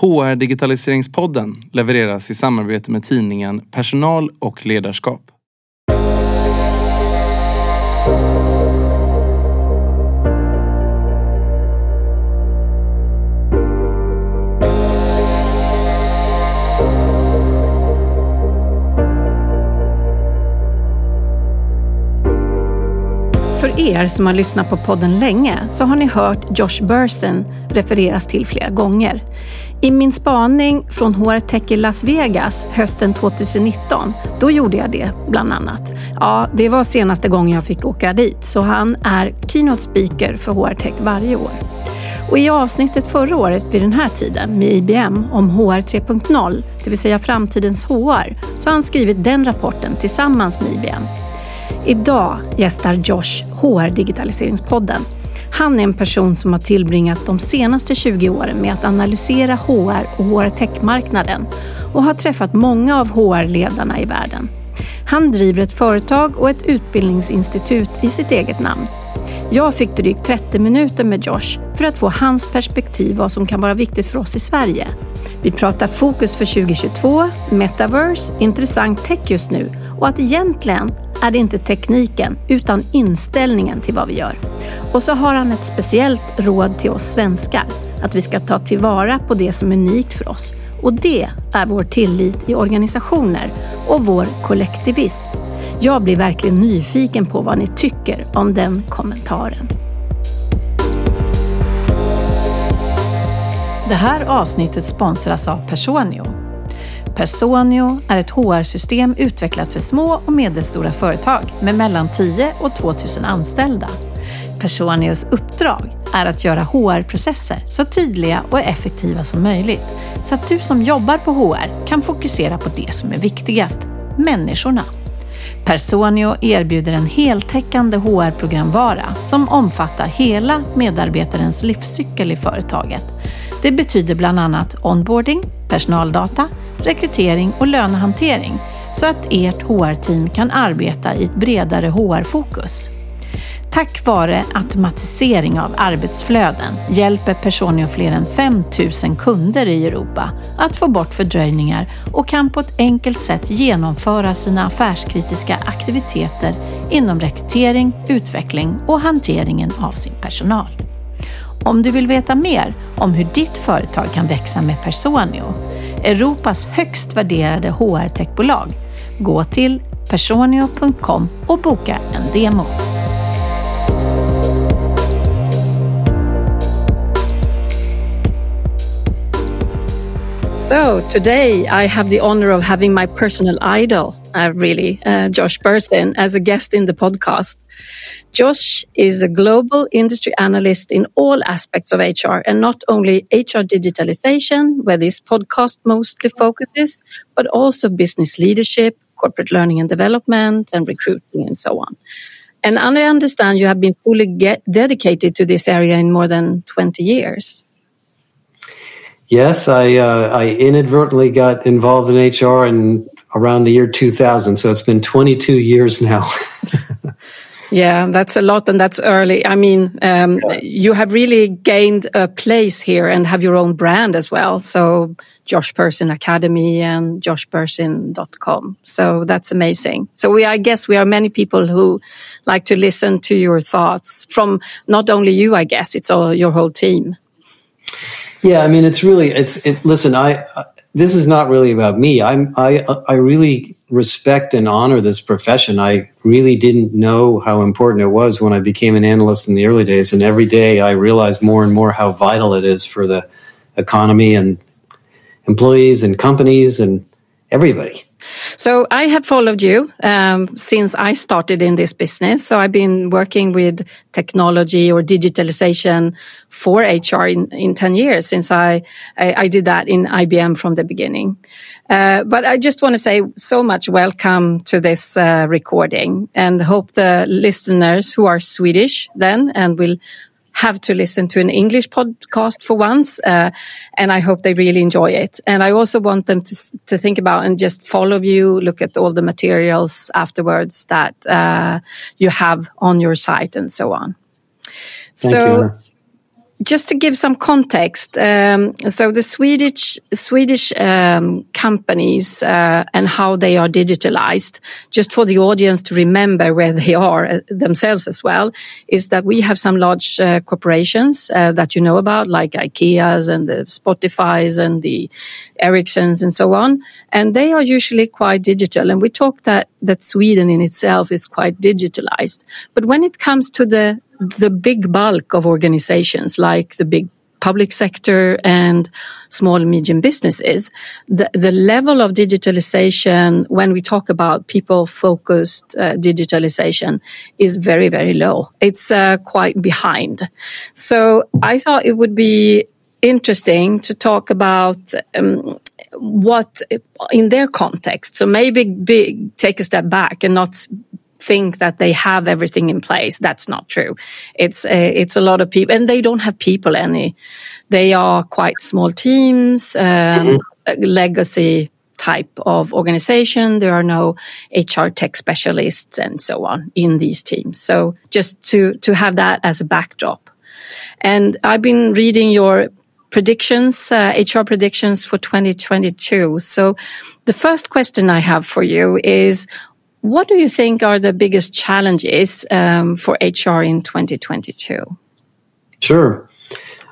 HR Digitaliseringspodden levereras i samarbete med tidningen Personal och ledarskap. För er som har lyssnat på podden länge så har ni hört Josh Burson refereras till flera gånger. I min spaning från HR Tech i Las Vegas hösten 2019, då gjorde jag det bland annat. Ja, det var senaste gången jag fick åka dit, så han är keynote speaker för HR Tech varje år. Och i avsnittet förra året vid den här tiden med IBM om HR 3.0, det vill säga framtidens HR, så har han skrivit den rapporten tillsammans med IBM. Idag gästar Josh HR Digitaliseringspodden. Han är en person som har tillbringat de senaste 20 åren med att analysera HR och HR Tech-marknaden och har träffat många av HR-ledarna i världen. Han driver ett företag och ett utbildningsinstitut i sitt eget namn. Jag fick drygt 30 minuter med Josh för att få hans perspektiv vad som kan vara viktigt för oss i Sverige. Vi pratar fokus för 2022, metaverse, intressant tech just nu och att egentligen är det inte tekniken utan inställningen till vad vi gör. Och så har han ett speciellt råd till oss svenskar, att vi ska ta tillvara på det som är unikt för oss. Och det är vår tillit i organisationer och vår kollektivism. Jag blir verkligen nyfiken på vad ni tycker om den kommentaren. Det här avsnittet sponsras av Personio. Personio är ett HR-system utvecklat för små och medelstora företag med mellan 10 och 2000 anställda. Personios uppdrag är att göra HR-processer så tydliga och effektiva som möjligt så att du som jobbar på HR kan fokusera på det som är viktigast, människorna. Personio erbjuder en heltäckande HR-programvara som omfattar hela medarbetarens livscykel i företaget. Det betyder bland annat onboarding, personaldata, rekrytering och lönehantering så att ert HR-team kan arbeta i ett bredare HR-fokus. Tack vare automatisering av arbetsflöden hjälper Personio fler än 5 000 kunder i Europa att få bort fördröjningar och kan på ett enkelt sätt genomföra sina affärskritiska aktiviteter inom rekrytering, utveckling och hanteringen av sin personal. Om du vill veta mer om hur ditt företag kan växa med Personio, Europas högst värderade HR-techbolag, gå till personio.com och boka en demo. So today I have the honor of having my personal idol, uh, really, uh, Josh Bersin, as a guest in the podcast. Josh is a global industry analyst in all aspects of HR and not only HR digitalization, where this podcast mostly focuses, but also business leadership, corporate learning and development, and recruiting, and so on. And I understand you have been fully dedicated to this area in more than 20 years. Yes, I uh, I inadvertently got involved in HR in around the year 2000, so it's been 22 years now. yeah, that's a lot, and that's early. I mean, um, you have really gained a place here and have your own brand as well. So, Josh Bersin Academy and joshbersin.com. So that's amazing. So we, I guess, we are many people who like to listen to your thoughts from not only you. I guess it's all your whole team. Yeah, I mean, it's really it's it, listen. I uh, this is not really about me. I'm I I really respect and honor this profession. I really didn't know how important it was when I became an analyst in the early days, and every day I realize more and more how vital it is for the economy and employees and companies and everybody. So I have followed you um, since I started in this business. So I've been working with technology or digitalization for HR in, in 10 years since I, I, I did that in IBM from the beginning. Uh, but I just want to say so much welcome to this uh, recording and hope the listeners who are Swedish then and will have to listen to an English podcast for once, uh, and I hope they really enjoy it. And I also want them to to think about and just follow you, look at all the materials afterwards that uh, you have on your site and so on. Thank so. You. Just to give some context, um, so the Swedish Swedish um, companies uh, and how they are digitalized, just for the audience to remember where they are uh, themselves as well, is that we have some large uh, corporations uh, that you know about, like IKEA's and the Spotify's and the Ericssons and so on, and they are usually quite digital. And we talk that that Sweden in itself is quite digitalized, but when it comes to the the big bulk of organizations like the big public sector and small and medium businesses, the, the level of digitalization, when we talk about people focused uh, digitalization, is very, very low. It's uh, quite behind. So I thought it would be interesting to talk about um, what in their context. So maybe be, take a step back and not think that they have everything in place. That's not true. It's a, uh, it's a lot of people, and they don't have people any. They are quite small teams, um, mm-hmm. legacy type of organization. There are no HR tech specialists and so on in these teams. So just to to have that as a backdrop. And I've been reading your predictions, uh, HR predictions for 2022. So the first question I have for you is what do you think are the biggest challenges um, for HR in 2022? Sure.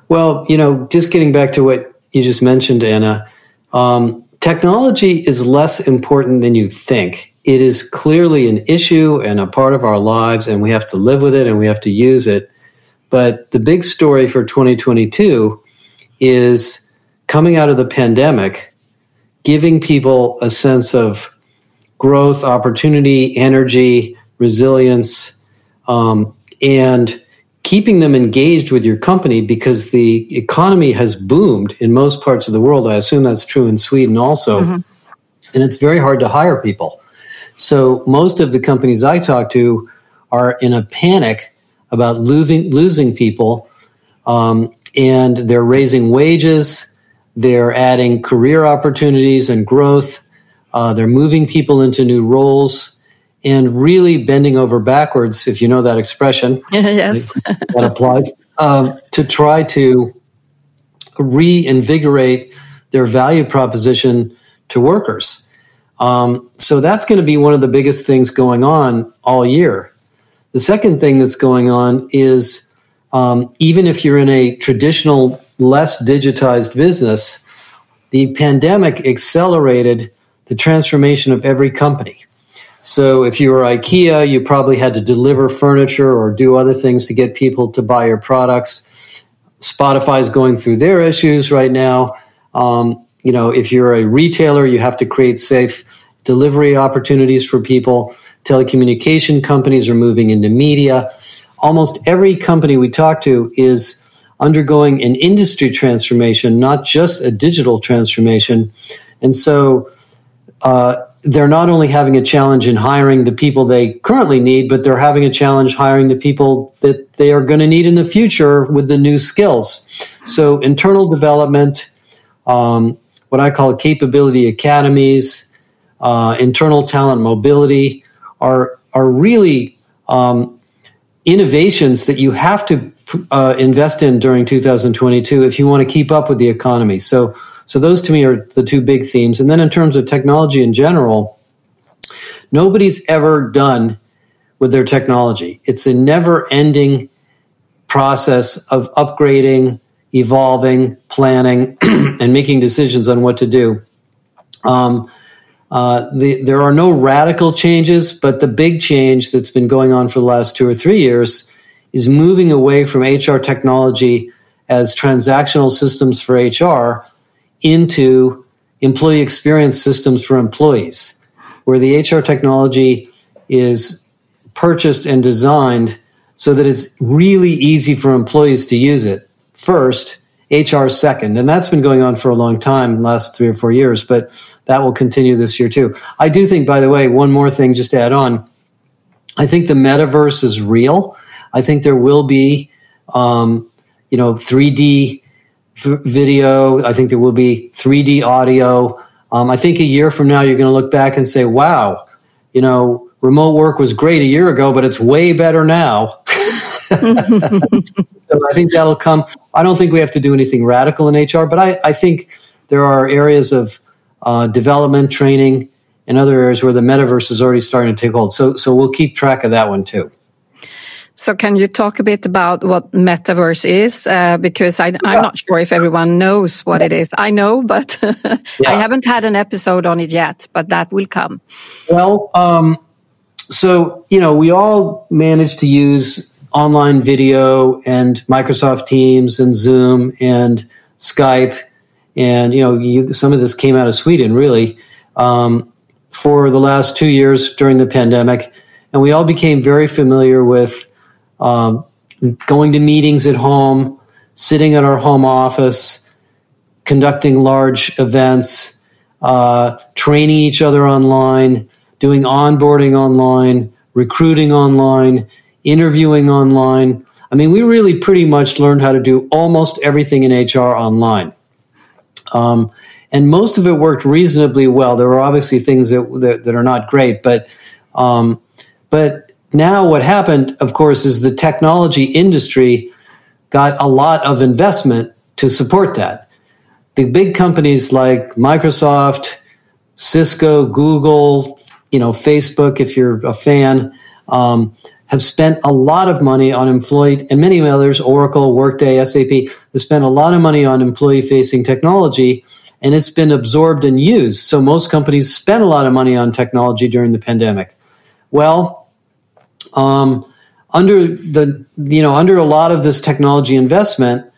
Well, you know, just getting back to what you just mentioned, Anna, um, technology is less important than you think. It is clearly an issue and a part of our lives, and we have to live with it and we have to use it. But the big story for 2022 is coming out of the pandemic, giving people a sense of growth, opportunity, energy, resilience, um, and keeping them engaged with your company because the economy has boomed in most parts of the world. I assume that's true in Sweden also. Mm-hmm. And it's very hard to hire people. So most of the companies I talk to are in a panic about losing, losing people. Um, and they're raising wages, they're adding career opportunities and growth uh, they're moving people into new roles and really bending over backwards, if you know that expression. yes. that applies. Um, to try to reinvigorate their value proposition to workers. Um, so that's going to be one of the biggest things going on all year. The second thing that's going on is um, even if you're in a traditional, less digitized business, the pandemic accelerated the transformation of every company. So if you were IKEA, you probably had to deliver furniture or do other things to get people to buy your products. Spotify is going through their issues right now. Um, you know, if you're a retailer, you have to create safe delivery opportunities for people. Telecommunication companies are moving into media. Almost every company we talk to is undergoing an industry transformation, not just a digital transformation. And so uh, they're not only having a challenge in hiring the people they currently need, but they're having a challenge hiring the people that they are going to need in the future with the new skills. So, internal development, um, what I call capability academies, uh, internal talent mobility are are really um, innovations that you have to uh, invest in during 2022 if you want to keep up with the economy. So so those to me are the two big themes. And then in terms of technology in general, nobody's ever done with their technology. It's a never ending process of upgrading, evolving, planning, and making decisions on what to do. Um, uh, the, there are no radical changes, but the big change that's been going on for the last two or three years is moving away from HR technology as transactional systems for HR into employee experience systems for employees, where the HR technology is purchased and designed so that it's really easy for employees to use it first, HR second. And that's been going on for a long time, last three or four years, but that will continue this year too. I do think, by the way, one more thing just to add on. I think the metaverse is real. I think there will be, um, you know, 3D video. I think there will be 3D audio. Um, I think a year from now, you're going to look back and say, wow, you know, remote work was great a year ago, but it's way better now. so I think that'll come. I don't think we have to do anything radical in HR, but I, I think there are areas of uh, development, training, and other areas where the metaverse is already starting to take hold. So, so we'll keep track of that one too. So, can you talk a bit about what metaverse is? Uh, because I, am yeah. not sure if everyone knows what it is. I know, but yeah. I haven't had an episode on it yet, but that will come. Well, um, so, you know, we all managed to use online video and Microsoft Teams and Zoom and Skype. And, you know, you, some of this came out of Sweden, really, um, for the last two years during the pandemic. And we all became very familiar with um, going to meetings at home, sitting at our home office, conducting large events, uh, training each other online, doing onboarding online, recruiting online, interviewing online. I mean, we really pretty much learned how to do almost everything in HR online. Um, and most of it worked reasonably well. There were obviously things that, that, that are not great, but, um, but now what happened, of course, is the technology industry got a lot of investment to support that. The big companies like Microsoft, Cisco, Google, you know, Facebook, if you're a fan, um, have spent a lot of money on employee and many others, Oracle, Workday, SAP, have spent a lot of money on employee facing technology and it's been absorbed and used. So most companies spent a lot of money on technology during the pandemic. Well, um, under the you know under a lot of this technology investment,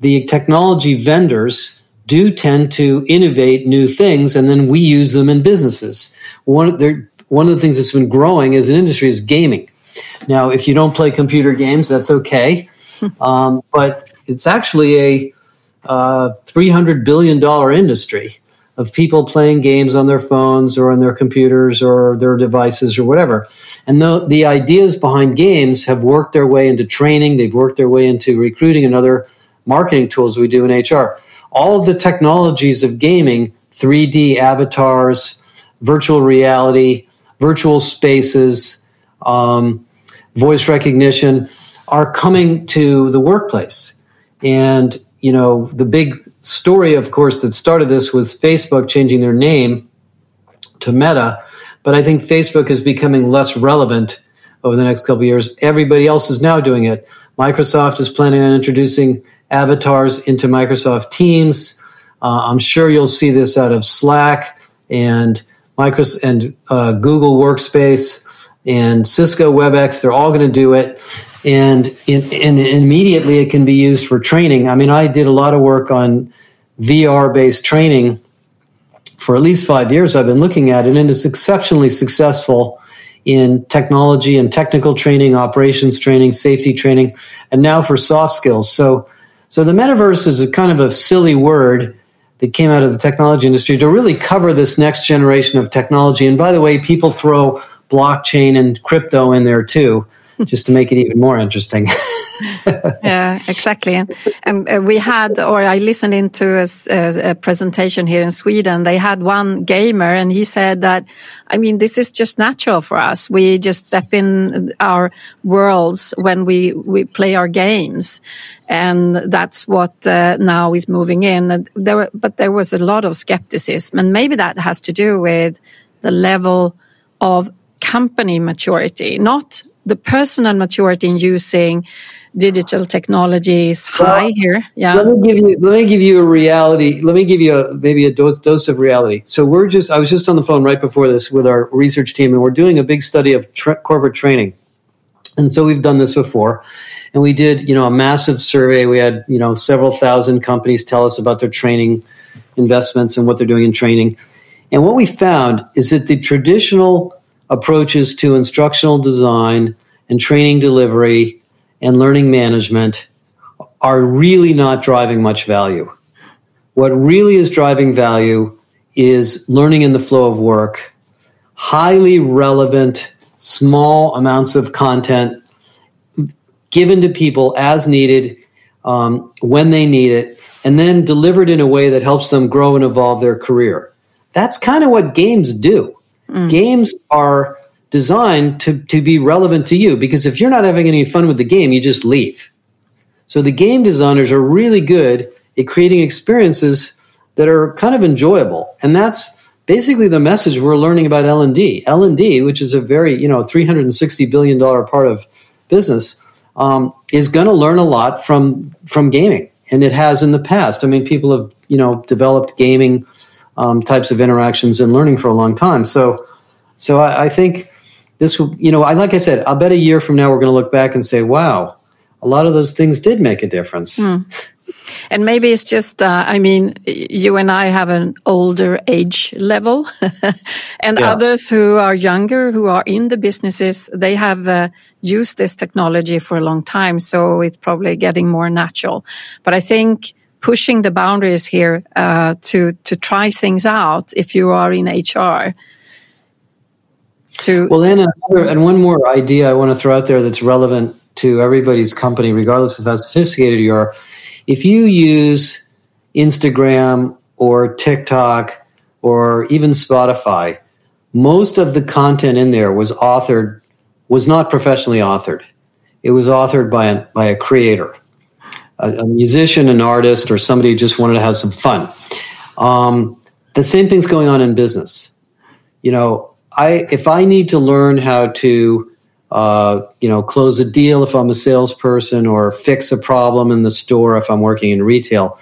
the technology vendors do tend to innovate new things and then we use them in businesses. One, one of the things that's been growing as an industry is gaming. Now, if you don't play computer games, that's okay. um, but it's actually a uh, $300 billion industry of people playing games on their phones or on their computers or their devices or whatever. And the, the ideas behind games have worked their way into training, they've worked their way into recruiting and other marketing tools we do in HR all of the technologies of gaming 3D avatars, virtual reality, virtual spaces, um, voice recognition are coming to the workplace. And, you know, the big story, of course, that started this was Facebook changing their name to Meta. But I think Facebook is becoming less relevant over the next couple of years. Everybody else is now doing it. Microsoft is planning on introducing avatars into Microsoft Teams. Uh, I'm sure you'll see this out of Slack and Microsoft and uh, Google Workspace and Cisco WebEx. They're all going to do it, and, in, and immediately it can be used for training. I mean, I did a lot of work on VR based training for at least five years. I've been looking at it, and it's exceptionally successful in technology and technical training, operations training, safety training, and now for soft skills. So so the metaverse is a kind of a silly word that came out of the technology industry to really cover this next generation of technology. And by the way, people throw blockchain and crypto in there too, just to make it even more interesting. yeah, exactly. And uh, we had, or I listened into a, a, presentation here in Sweden. They had one gamer, and he said that, I mean, this is just natural for us. We just step in our worlds when we we play our games, and that's what uh, now is moving in. And There, but there was a lot of skepticism, and maybe that has to do with the level of company maturity, not the personal maturity in using digital technology is high well, here. Yeah. Let me give you let me give you a reality. Let me give you a, maybe a dose, dose of reality. So we're just I was just on the phone right before this with our research team, and we're doing a big study of tra- corporate training. And so we've done this before, and we did you know a massive survey. We had you know several thousand companies tell us about their training investments and what they're doing in training. And what we found is that the traditional approaches to instructional design and training delivery and learning management are really not driving much value. What really is driving value is learning in the flow of work, highly relevant, small amounts of content given to people as needed um, when they need it, and then delivered in a way that helps them grow and evolve their career. That's kind of what games do. Mm. Games are designed to, to be relevant to you because if you're not having any fun with the game, you just leave. So the game designers are really good at creating experiences that are kind of enjoyable. And that's basically the message we're learning about L&D. L&D, which is a very, you know, $360 billion part of business, um, is going to learn a lot from, from gaming. And it has in the past. I mean, people have, you know, developed gaming um, types of interactions and learning for a long time. So, so I, I think this will, you know, I, like I said, I'll bet a year from now we're going to look back and say, wow, a lot of those things did make a difference. Mm. And maybe it's just, uh, I mean, you and I have an older age level, and yeah. others who are younger, who are in the businesses, they have uh, used this technology for a long time. So it's probably getting more natural. But I think pushing the boundaries here uh, to to try things out if you are in HR. To well, and another, and one more idea I want to throw out there that's relevant to everybody's company, regardless of how sophisticated you are if you use Instagram or TikTok or even Spotify, most of the content in there was authored, was not professionally authored. It was authored by a, by a creator, a, a musician, an artist, or somebody who just wanted to have some fun. Um, the same thing's going on in business. You know, I if I need to learn how to uh, you know, close a deal if I'm a salesperson or fix a problem in the store if I'm working in retail.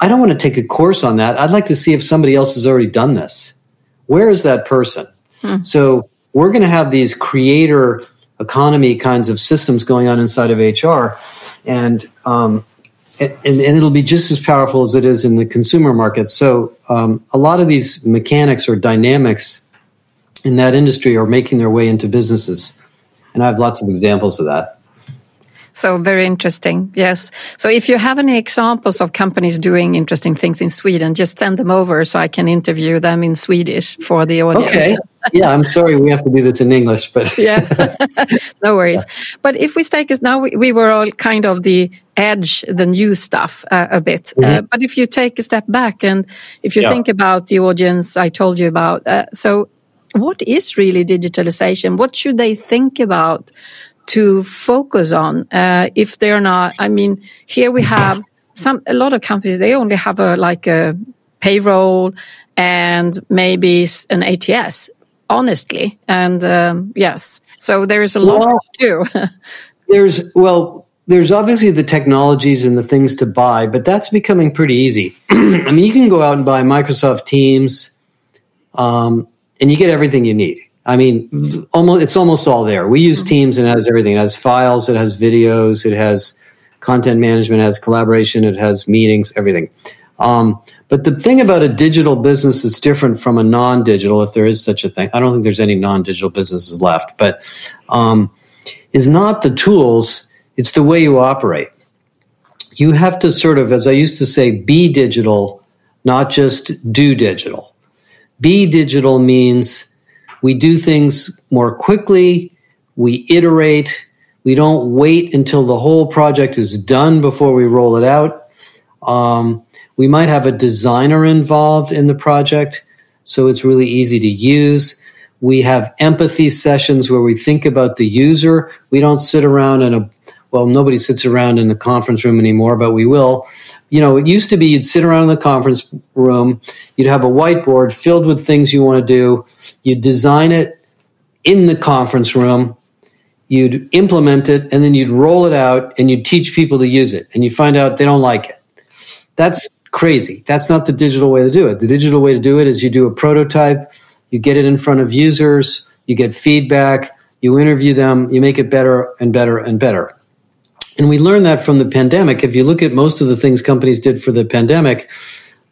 I don't want to take a course on that. I'd like to see if somebody else has already done this. Where is that person? Hmm. So we're going to have these creator economy kinds of systems going on inside of HR, and um, and, and, it'll be just as powerful as it is in the consumer market. So um, a lot of these mechanics or dynamics in that industry are making their way into businesses. And I have lots of examples of that. So very interesting. Yes. So if you have any examples of companies doing interesting things in Sweden, just send them over so I can interview them in Swedish for the audience. Okay. yeah, I'm sorry we have to do this in English, but yeah, no worries. Yeah. But if we take us now, we, we, were all kind of the edge, the new stuff uh, a bit. Mm -hmm. uh, but if you take a step back and if you yeah. think about the audience I told you about, uh, so what is really digitalization? What should they think about to focus on uh, if they're not? I mean, here we have some a lot of companies. They only have a like a payroll and maybe an ATS. Honestly, and um, yes, so there is a lot well, to do. there's well, there's obviously the technologies and the things to buy, but that's becoming pretty easy. I mean, you can go out and buy Microsoft Teams. Um, and you get everything you need. I mean, almost it's almost all there. We use Teams and it has everything. It has files, it has videos, it has content management, it has collaboration, it has meetings, everything. Um, but the thing about a digital business that's different from a non-digital, if there is such a thing, I don't think there's any non-digital businesses left, but um, is not the tools; it's the way you operate. You have to sort of, as I used to say, be digital, not just do digital. Be digital means we do things more quickly, we iterate, we don't wait until the whole project is done before we roll it out. Um, we might have a designer involved in the project, so it's really easy to use. We have empathy sessions where we think about the user. We don't sit around in a well, nobody sits around in the conference room anymore, but we will you know, it used to be you'd sit around in the conference room, you'd have a whiteboard filled with things you want to do, you'd design it in the conference room, you'd implement it, and then you'd roll it out and you'd teach people to use it. And you find out they don't like it. That's crazy. That's not the digital way to do it. The digital way to do it is you do a prototype, you get it in front of users, you get feedback, you interview them, you make it better and better and better. And we learned that from the pandemic. If you look at most of the things companies did for the pandemic,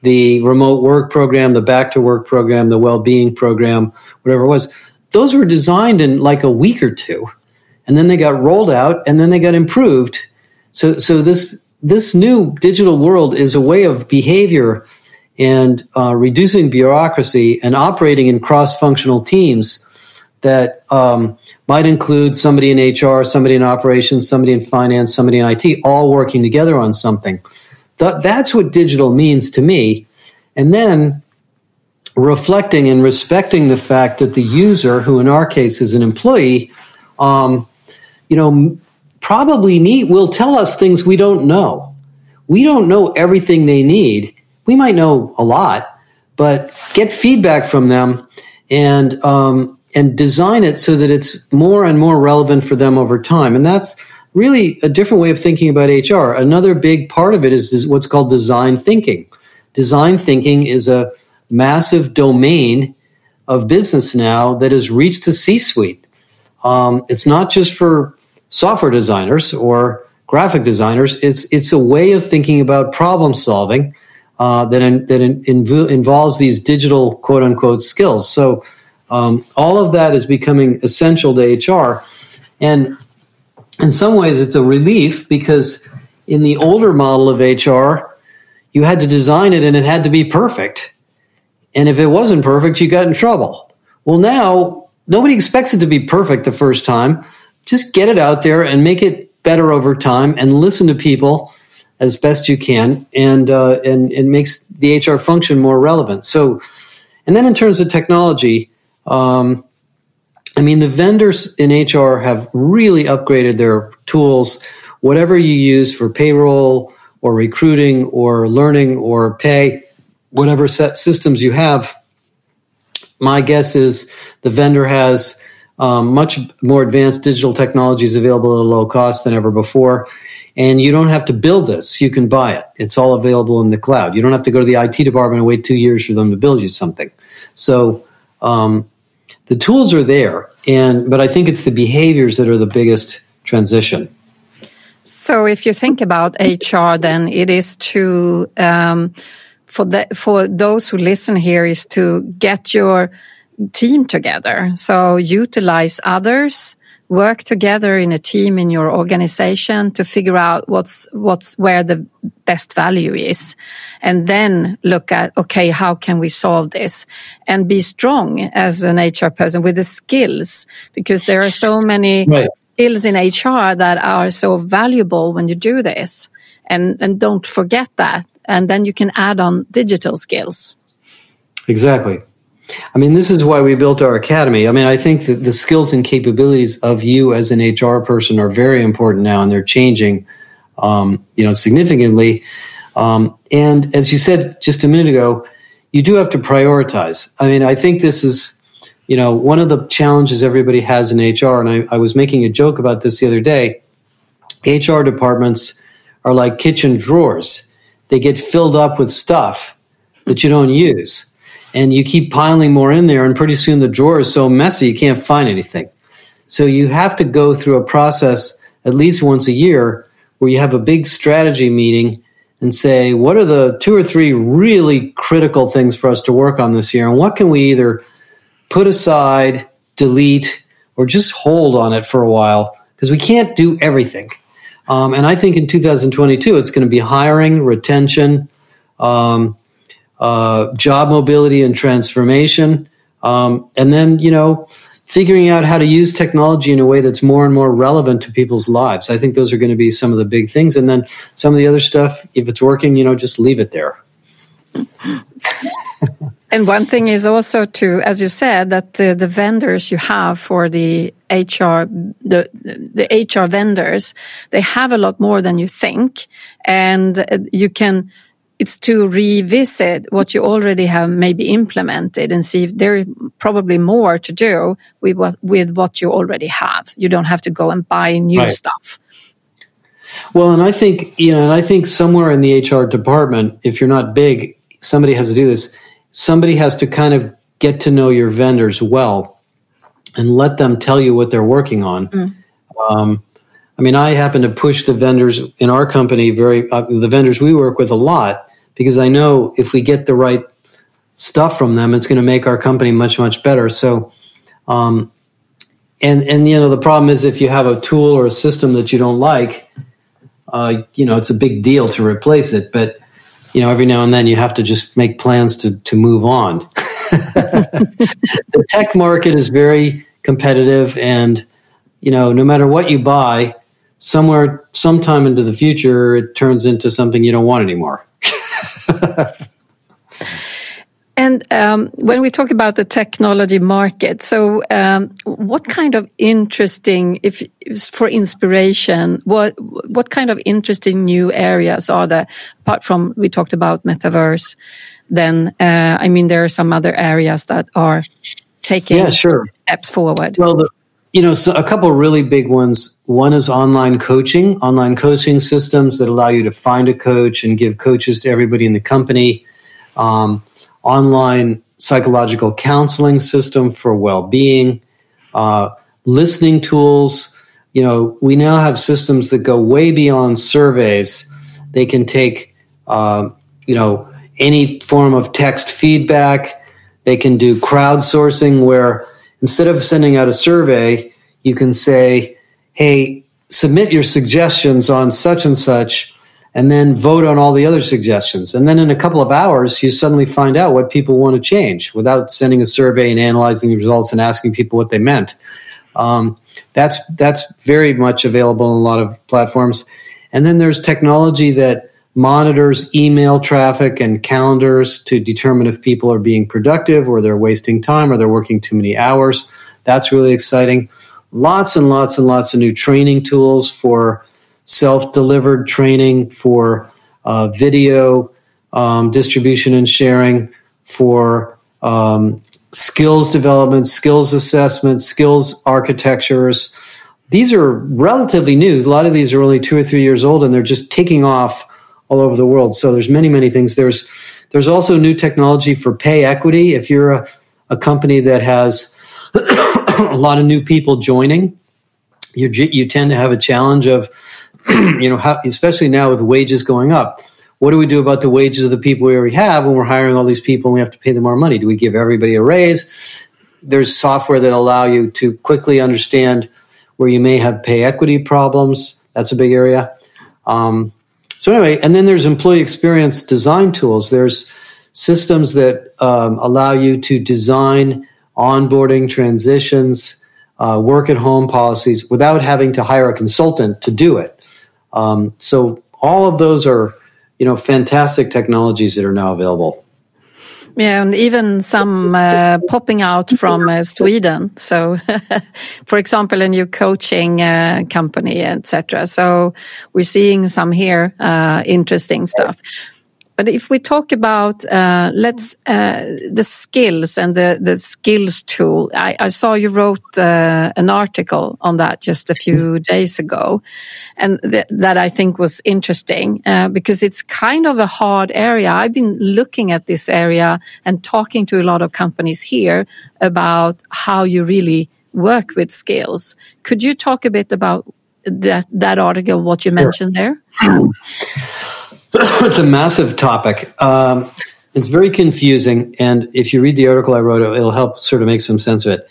the remote work program, the back to work program, the well being program, whatever it was, those were designed in like a week or two. And then they got rolled out and then they got improved. So, so this, this new digital world is a way of behavior and uh, reducing bureaucracy and operating in cross functional teams that um, might include somebody in HR, somebody in operations, somebody in finance, somebody in IT, all working together on something. Th- that's what digital means to me. And then reflecting and respecting the fact that the user, who in our case is an employee, um, you know, probably need will tell us things we don't know. We don't know everything they need. We might know a lot, but get feedback from them and um, and design it so that it's more and more relevant for them over time. And that's really a different way of thinking about HR. Another big part of it is, is what's called design thinking. Design thinking is a massive domain of business now that has reached the C suite. Um, it's not just for software designers or graphic designers. It's it's a way of thinking about problem solving uh, that in, that in, inv- involves these digital quote unquote skills. So um, all of that is becoming essential to HR, and in some ways, it's a relief because in the older model of HR, you had to design it and it had to be perfect. And if it wasn't perfect, you got in trouble. Well, now nobody expects it to be perfect the first time. Just get it out there and make it better over time and listen to people as best you can. And, uh, and it makes the HR function more relevant. So, and then in terms of technology, um, I mean, the vendors in HR have really upgraded their tools. Whatever you use for payroll or recruiting or learning or pay, whatever set systems you have, my guess is the vendor has um, much more advanced digital technologies available at a low cost than ever before. And you don't have to build this. You can buy it. It's all available in the cloud. You don't have to go to the IT department and wait two years for them to build you something. So um, the tools are there. And, but I think it's the behaviors that are the biggest transition. So if you think about HR, then it is to, um, for the, for those who listen here is to get your team together. So utilize others, work together in a team in your organization to figure out what's what's where the best value is. And then look at okay how can we solve this? And be strong as an hr person with the skills because there are so many right. skills in hr that are so valuable when you do this. And and don't forget that. And then you can add on digital skills. Exactly I mean, this is why we built our academy. I mean, I think that the skills and capabilities of you as an HR person are very important now, and they're changing, um, you know, significantly. Um, and as you said just a minute ago, you do have to prioritize. I mean, I think this is, you know, one of the challenges everybody has in HR. And I, I was making a joke about this the other day. HR departments are like kitchen drawers; they get filled up with stuff that you don't use and you keep piling more in there and pretty soon the drawer is so messy you can't find anything. So you have to go through a process at least once a year where you have a big strategy meeting and say what are the two or three really critical things for us to work on this year? And what can we either put aside delete or just hold on it for a while? Because we can't do everything. Um, and i think in 2022 it's going to be hiring retention um, uh, job mobility and transformation, um, and then you know figuring out how to use technology in a way that's more and more relevant to people's lives. I think those are going to be some of the big things, and then some of the other stuff. If it's working, you know, just leave it there. and one thing is also to, as you said, that the, the vendors you have for the HR, the the HR vendors, they have a lot more than you think, and you can it's to revisit what you already have maybe implemented and see if there is probably more to do with what, with what you already have. You don't have to go and buy new right. stuff. Well, and I think, you know, and I think somewhere in the HR department, if you're not big, somebody has to do this. Somebody has to kind of get to know your vendors well and let them tell you what they're working on. Mm. Um, I mean, I happen to push the vendors in our company very, uh, the vendors we work with a lot because I know if we get the right stuff from them, it's going to make our company much much better. So, um, and and you know the problem is if you have a tool or a system that you don't like, uh, you know it's a big deal to replace it. But you know every now and then you have to just make plans to to move on. the tech market is very competitive, and you know no matter what you buy, somewhere sometime into the future it turns into something you don't want anymore. And um, when we talk about the technology market, so um, what kind of interesting, if, for inspiration, what what kind of interesting new areas are there? Apart from we talked about metaverse, then uh, I mean there are some other areas that are taking yeah, sure. steps forward. Well, the, you know, so a couple really big ones. One is online coaching, online coaching systems that allow you to find a coach and give coaches to everybody in the company. Um, online psychological counseling system for well-being, uh, listening tools. You know, we now have systems that go way beyond surveys. They can take, uh, you know, any form of text feedback. They can do crowdsourcing where instead of sending out a survey, you can say, hey, submit your suggestions on such and such, and then vote on all the other suggestions. And then in a couple of hours, you suddenly find out what people want to change without sending a survey and analyzing the results and asking people what they meant. Um, that's that's very much available in a lot of platforms. And then there's technology that monitors email traffic and calendars to determine if people are being productive or they're wasting time or they're working too many hours. That's really exciting. Lots and lots and lots of new training tools for self delivered training, for uh, video um, distribution and sharing, for um, skills development, skills assessment, skills architectures. These are relatively new. A lot of these are only two or three years old, and they're just taking off all over the world. So there's many, many things. There's there's also new technology for pay equity. If you're a, a company that has a lot of new people joining, you you tend to have a challenge of, you know, how, especially now with wages going up. What do we do about the wages of the people we already have when we're hiring all these people and we have to pay them more money? Do we give everybody a raise? There's software that allow you to quickly understand where you may have pay equity problems. That's a big area. Um, so anyway, and then there's employee experience design tools. There's systems that um, allow you to design onboarding transitions, uh, work at home policies without having to hire a consultant to do it. Um, so all of those are, you know, fantastic technologies that are now available. Yeah, and even some uh, popping out from uh, Sweden. So, for example, a new coaching uh, company, etc. So we're seeing some here uh, interesting stuff. But if we talk about uh, let's uh, the skills and the the skills tool, I, I saw you wrote uh, an article on that just a few days ago, and th that I think was interesting uh, because it's kind of a hard area. I've been looking at this area and talking to a lot of companies here about how you really work with skills. Could you talk a bit about that that article, what you mentioned there? it's a massive topic. Um, it's very confusing, and if you read the article I wrote, it'll help sort of make some sense of it.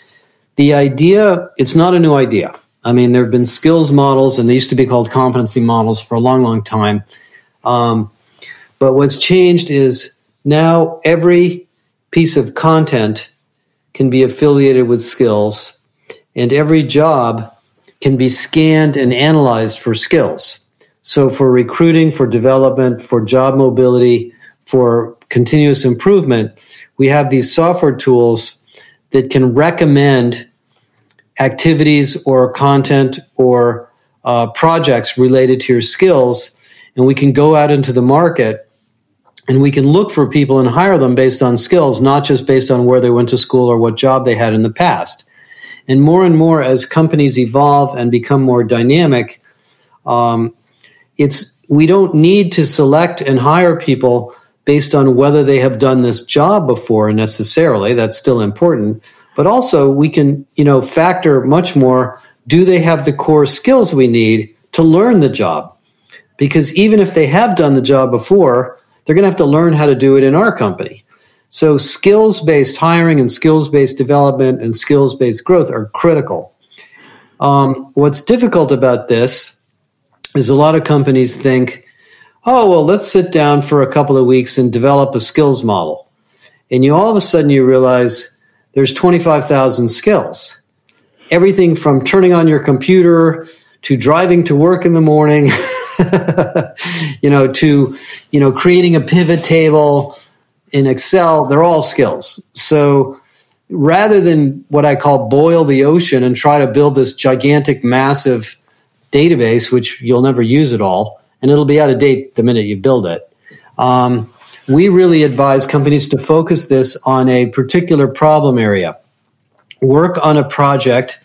The idea, it's not a new idea. I mean, there have been skills models, and they used to be called competency models for a long, long time. Um, but what's changed is now every piece of content can be affiliated with skills, and every job can be scanned and analyzed for skills. So for recruiting, for development, for job mobility, for continuous improvement, we have these software tools that can recommend activities or content or uh, projects related to your skills. And we can go out into the market and we can look for people and hire them based on skills, not just based on where they went to school or what job they had in the past. And more and more, as companies evolve and become more dynamic, um, it's we don't need to select and hire people based on whether they have done this job before necessarily. That's still important. But also we can you know factor much more do they have the core skills we need to learn the job? Because even if they have done the job before they're going to have to learn how to do it in our company. So skills based hiring and skills based development and skills based growth are critical. Um, what's difficult about this is a lot of companies think, oh, well, let's sit down for a couple of weeks and develop a skills model. And you all of a sudden you realize there's 25,000 skills. Everything from turning on your computer to driving to work in the morning, you know, to, you know, creating a pivot table, in Excel, they're all skills. So rather than what I call boil the ocean and try to build this gigantic, massive database, which you'll never use at all, and it'll be out of date the minute you build it. Um, we really advise companies to focus this on a particular problem area. Work on a project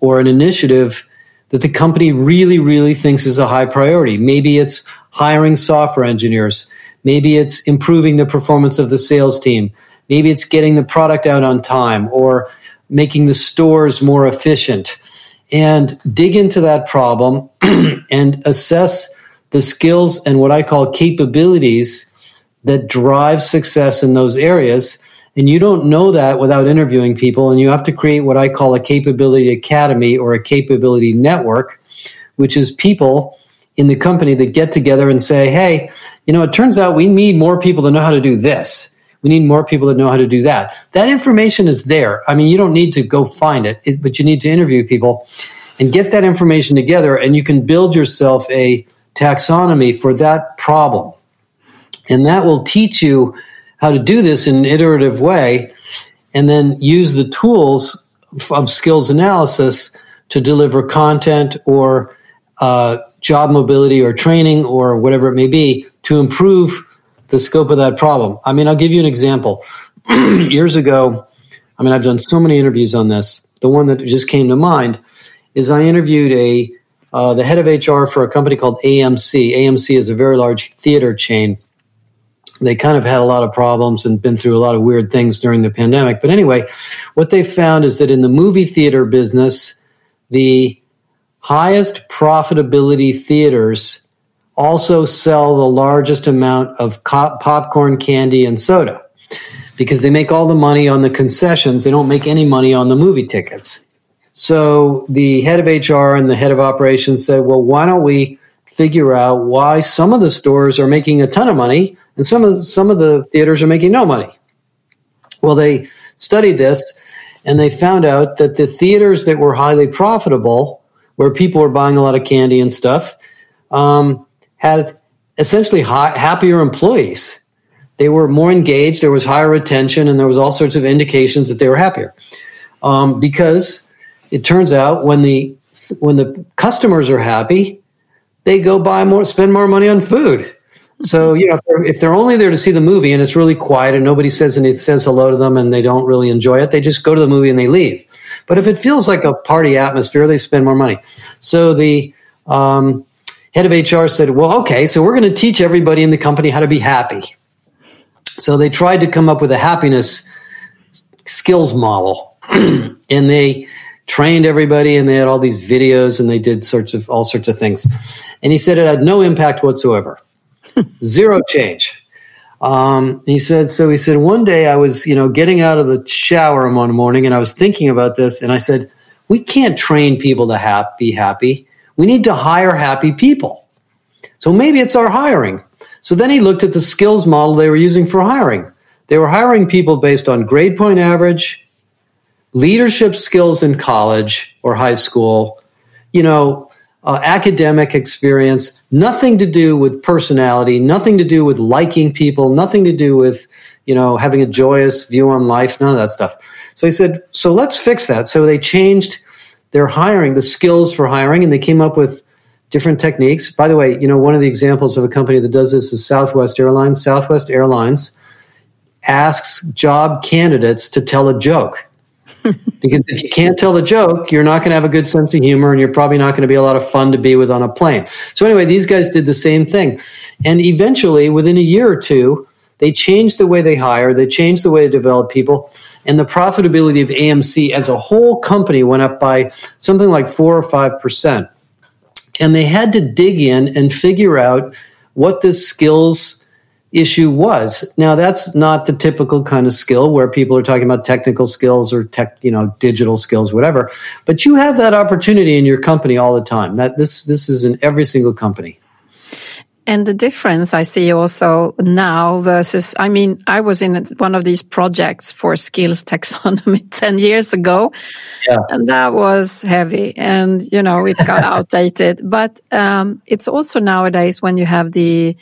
or an initiative that the company really, really thinks is a high priority. Maybe it's hiring software engineers. Maybe it's improving the performance of the sales team. Maybe it's getting the product out on time or making the stores more efficient. And dig into that problem and assess the skills and what I call capabilities that drive success in those areas. And you don't know that without interviewing people. And you have to create what I call a capability academy or a capability network, which is people in the company that get together and say, hey, you know, it turns out we need more people to know how to do this. We need more people that know how to do that. That information is there. I mean, you don't need to go find it, it but you need to interview people and get that information together, and you can build yourself a taxonomy for that problem. And that will teach you how to do this in an iterative way and then use the tools of skills analysis to deliver content or uh, job mobility or training or whatever it may be to improve the scope of that problem. I mean, I'll give you an example. Years ago, I mean, I've done so many interviews on this. The one that just came to mind is I interviewed a uh, the head of HR for a company called AMC. AMC is a very large theater chain. They kind of had a lot of problems and been through a lot of weird things during the pandemic. But anyway, what they found is that in the movie theater business, the highest profitability theaters also sell the largest amount of popcorn, candy, and soda because they make all the money on the concessions. They don't make any money on the movie tickets. So the head of HR and the head of operations said, well, why don't we figure out why some of the stores are making a ton of money and some of the, some of the theaters are making no money? Well, they studied this and they found out that the theaters that were highly profitable, where people were buying a lot of candy and stuff, um, had essentially high, happier employees. They were more engaged. There was higher retention, and there was all sorts of indications that they were happier um, because it turns out when the when the customers are happy, they go buy more, spend more money on food. So you know, if they're, if they're, only there to see the movie and it's really quiet and nobody says and it says hello to them and they don't really enjoy it, they just go to the movie and they leave. But if it feels like a party atmosphere, they spend more money. So the um, head of HR said, "Well, okay, so we're going to teach everybody in the company how to be happy." So they tried to come up with a happiness skills model, and they trained everybody and they had all these videos and they did sorts of all sorts of things. And he said it had no impact whatsoever. Zero change. Um, he said, so he said, one day I was, you know, getting out of the shower one morning and I was thinking about this and I said, we can't train people to ha- be happy. We need to hire happy people. So maybe it's our hiring. So then he looked at the skills model they were using for hiring. They were hiring people based on grade point average, leadership skills in college or high school, you know, uh, academic experience, nothing to do with personality, nothing to do with liking people, nothing to do with, you know, having a joyous view on life, none of that stuff. So he said, so let's fix that. So they changed their hiring, the skills for hiring, and they came up with different techniques. By the way, you know, one of the examples of a company that does this is Southwest Airlines. Southwest Airlines asks job candidates to tell a joke. because if you can't tell the joke, you're not going to have a good sense of humor and you're probably not going to be a lot of fun to be with on a plane. So, anyway, these guys did the same thing. And eventually, within a year or two, they changed the way they hire, they changed the way they develop people, and the profitability of AMC as a whole company went up by something like four or five percent. And they had to dig in and figure out what this skills issue was. Now that's not the typical kind of skill where people are talking about technical skills or tech, you know, digital skills, whatever. But you have that opportunity in your company all the time. That this this is in every single company. And the difference I see also now versus, I mean, I was in one of these projects for skills taxonomy 10 years ago. Yeah. And that was heavy and, you know, it got outdated. But um, it's also nowadays when you have the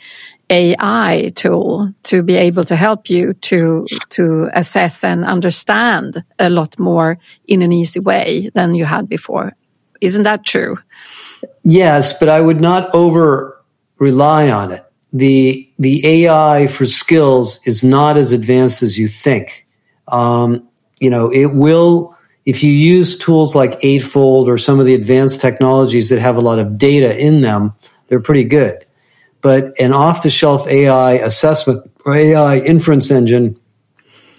AI tool to be able to help you to to assess and understand a lot more in an easy way than you had before. Isn't that true? Yes, but I would not over rely on it. The the AI for skills is not as advanced as you think. Um, you know, it will if you use tools like Eightfold or some of the advanced technologies that have a lot of data in them, they're pretty good. But an off the shelf AI assessment or AI inference engine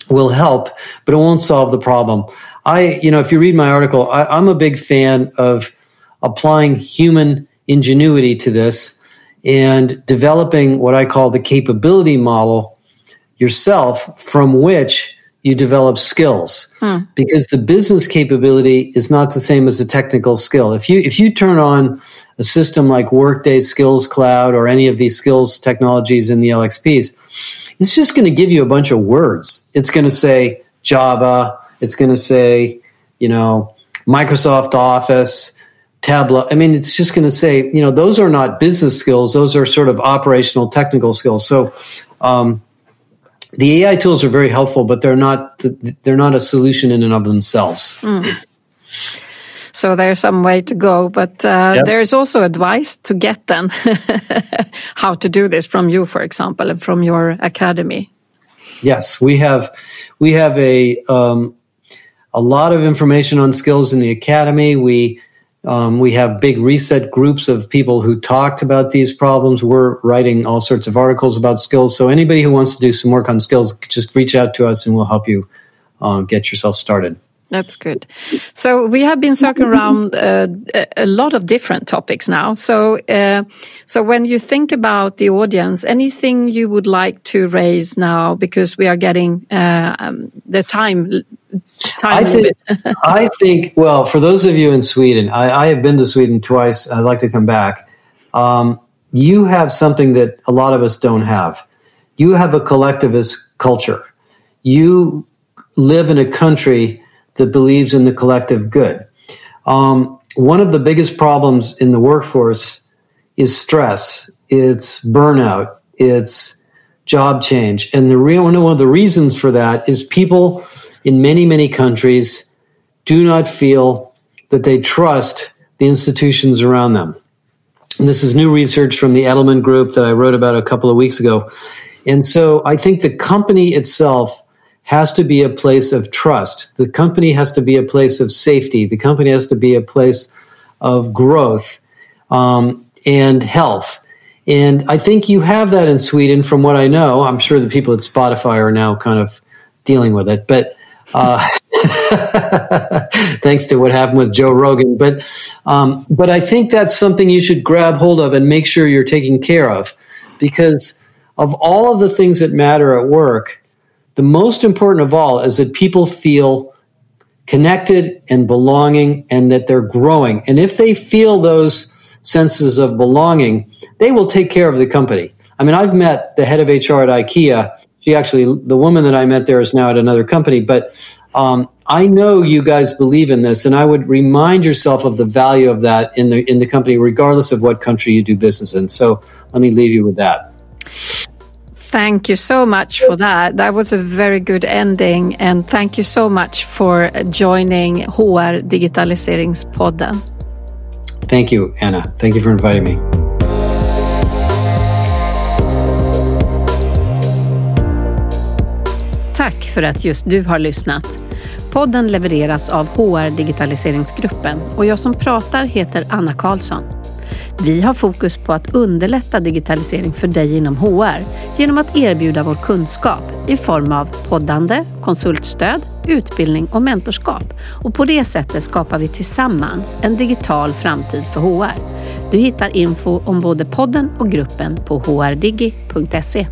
will help, but it won't solve the problem. I, you know, if you read my article, I, I'm a big fan of applying human ingenuity to this and developing what I call the capability model yourself from which you develop skills hmm. because the business capability is not the same as the technical skill. If you if you turn on a system like Workday Skills Cloud or any of these skills technologies in the LXPs, it's just going to give you a bunch of words. It's going to say Java, it's going to say, you know, Microsoft Office, Tableau. I mean, it's just going to say, you know, those are not business skills; those are sort of operational technical skills. So, um, the AI tools are very helpful, but they're not they're not a solution in and of themselves. Mm. So there's some way to go, but uh, yep. there's also advice to get them how to do this from you, for example, and from your academy. Yes, we have we have a um, a lot of information on skills in the academy. We um, we have big reset groups of people who talk about these problems. We're writing all sorts of articles about skills. So anybody who wants to do some work on skills, just reach out to us and we'll help you uh, get yourself started. That's good. So we have been circling around uh, a lot of different topics now. So, uh, so when you think about the audience, anything you would like to raise now because we are getting uh, um, the time. time I think. I think. Well, for those of you in Sweden, I, I, have been to Sweden twice. I'd like to come back. Um, you have something that a lot of us don't have. You have a collectivist culture. You live in a country that believes in the collective good. Um, one of the biggest problems in the workforce is stress, it's burnout, it's job change. And the real, one of the reasons for that is people in many, many countries do not feel that they trust the institutions around them. And this is new research from the Edelman Group that I wrote about a couple of weeks ago. And so I think the company itself has to be a place of trust. The company has to be a place of safety. The company has to be a place of growth um, and health. And I think you have that in Sweden, from what I know. I'm sure the people at Spotify are now kind of dealing with it, but uh, thanks to what happened with Joe Rogan. But um, but I think that's something you should grab hold of and make sure you're taking care of, because of all of the things that matter at work, the most important of all is that people feel connected and belonging and that they're growing. And if they feel those senses of belonging, they will take care of the company. I mean, I've met the head of HR at IKEA. She actually, the woman that I met there is now at another company, but um, I know you guys believe in this, and I would remind yourself of the value of that in the in the company, regardless of what country you do business in. So let me leave you with that. Thank you so much for that. That was a very good ending and thank you so much for joining HR Digitaliseringspodden. Thank you, Anna. Thank you for inviting me. Tack för att just du har lyssnat. Podden levereras av HR Digitaliseringsgruppen och jag som pratar heter Anna Karlsson. Vi har fokus på att underlätta digitalisering för dig inom HR genom att erbjuda vår kunskap i form av poddande, konsultstöd, utbildning och mentorskap. Och på det sättet skapar vi tillsammans en digital framtid för HR. Du hittar info om både podden och gruppen på hrdigi.se.